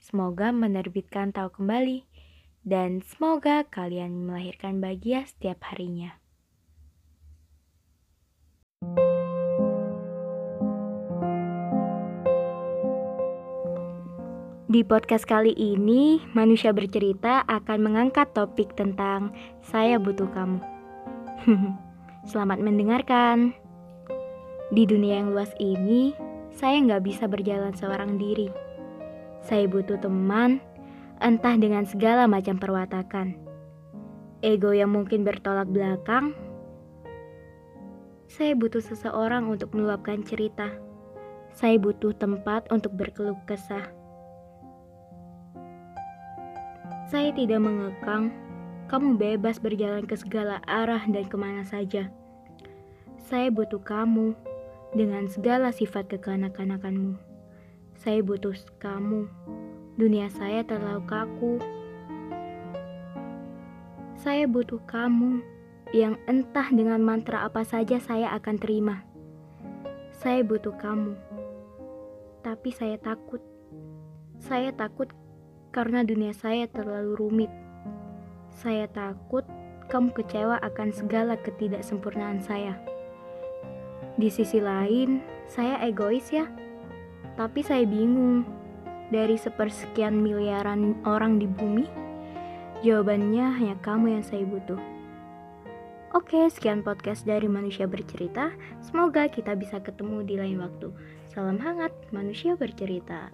Semoga menerbitkan tahu kembali dan semoga kalian melahirkan bahagia setiap harinya. Di podcast kali ini, manusia bercerita akan mengangkat topik tentang "Saya Butuh Kamu". Selamat mendengarkan. Di dunia yang luas ini, saya nggak bisa berjalan seorang diri saya butuh teman, entah dengan segala macam perwatakan. Ego yang mungkin bertolak belakang. Saya butuh seseorang untuk meluapkan cerita. Saya butuh tempat untuk berkeluh kesah. Saya tidak mengekang, kamu bebas berjalan ke segala arah dan ke mana saja. Saya butuh kamu dengan segala sifat kekanak-kanakanmu. Saya butuh kamu. Dunia saya terlalu kaku. Saya butuh kamu yang entah dengan mantra apa saja saya akan terima. Saya butuh kamu. Tapi saya takut. Saya takut karena dunia saya terlalu rumit. Saya takut kamu kecewa akan segala ketidaksempurnaan saya. Di sisi lain, saya egois ya. Tapi saya bingung, dari sepersekian miliaran orang di bumi, jawabannya hanya kamu yang saya butuh. Oke, sekian podcast dari Manusia Bercerita. Semoga kita bisa ketemu di lain waktu. Salam hangat, Manusia Bercerita.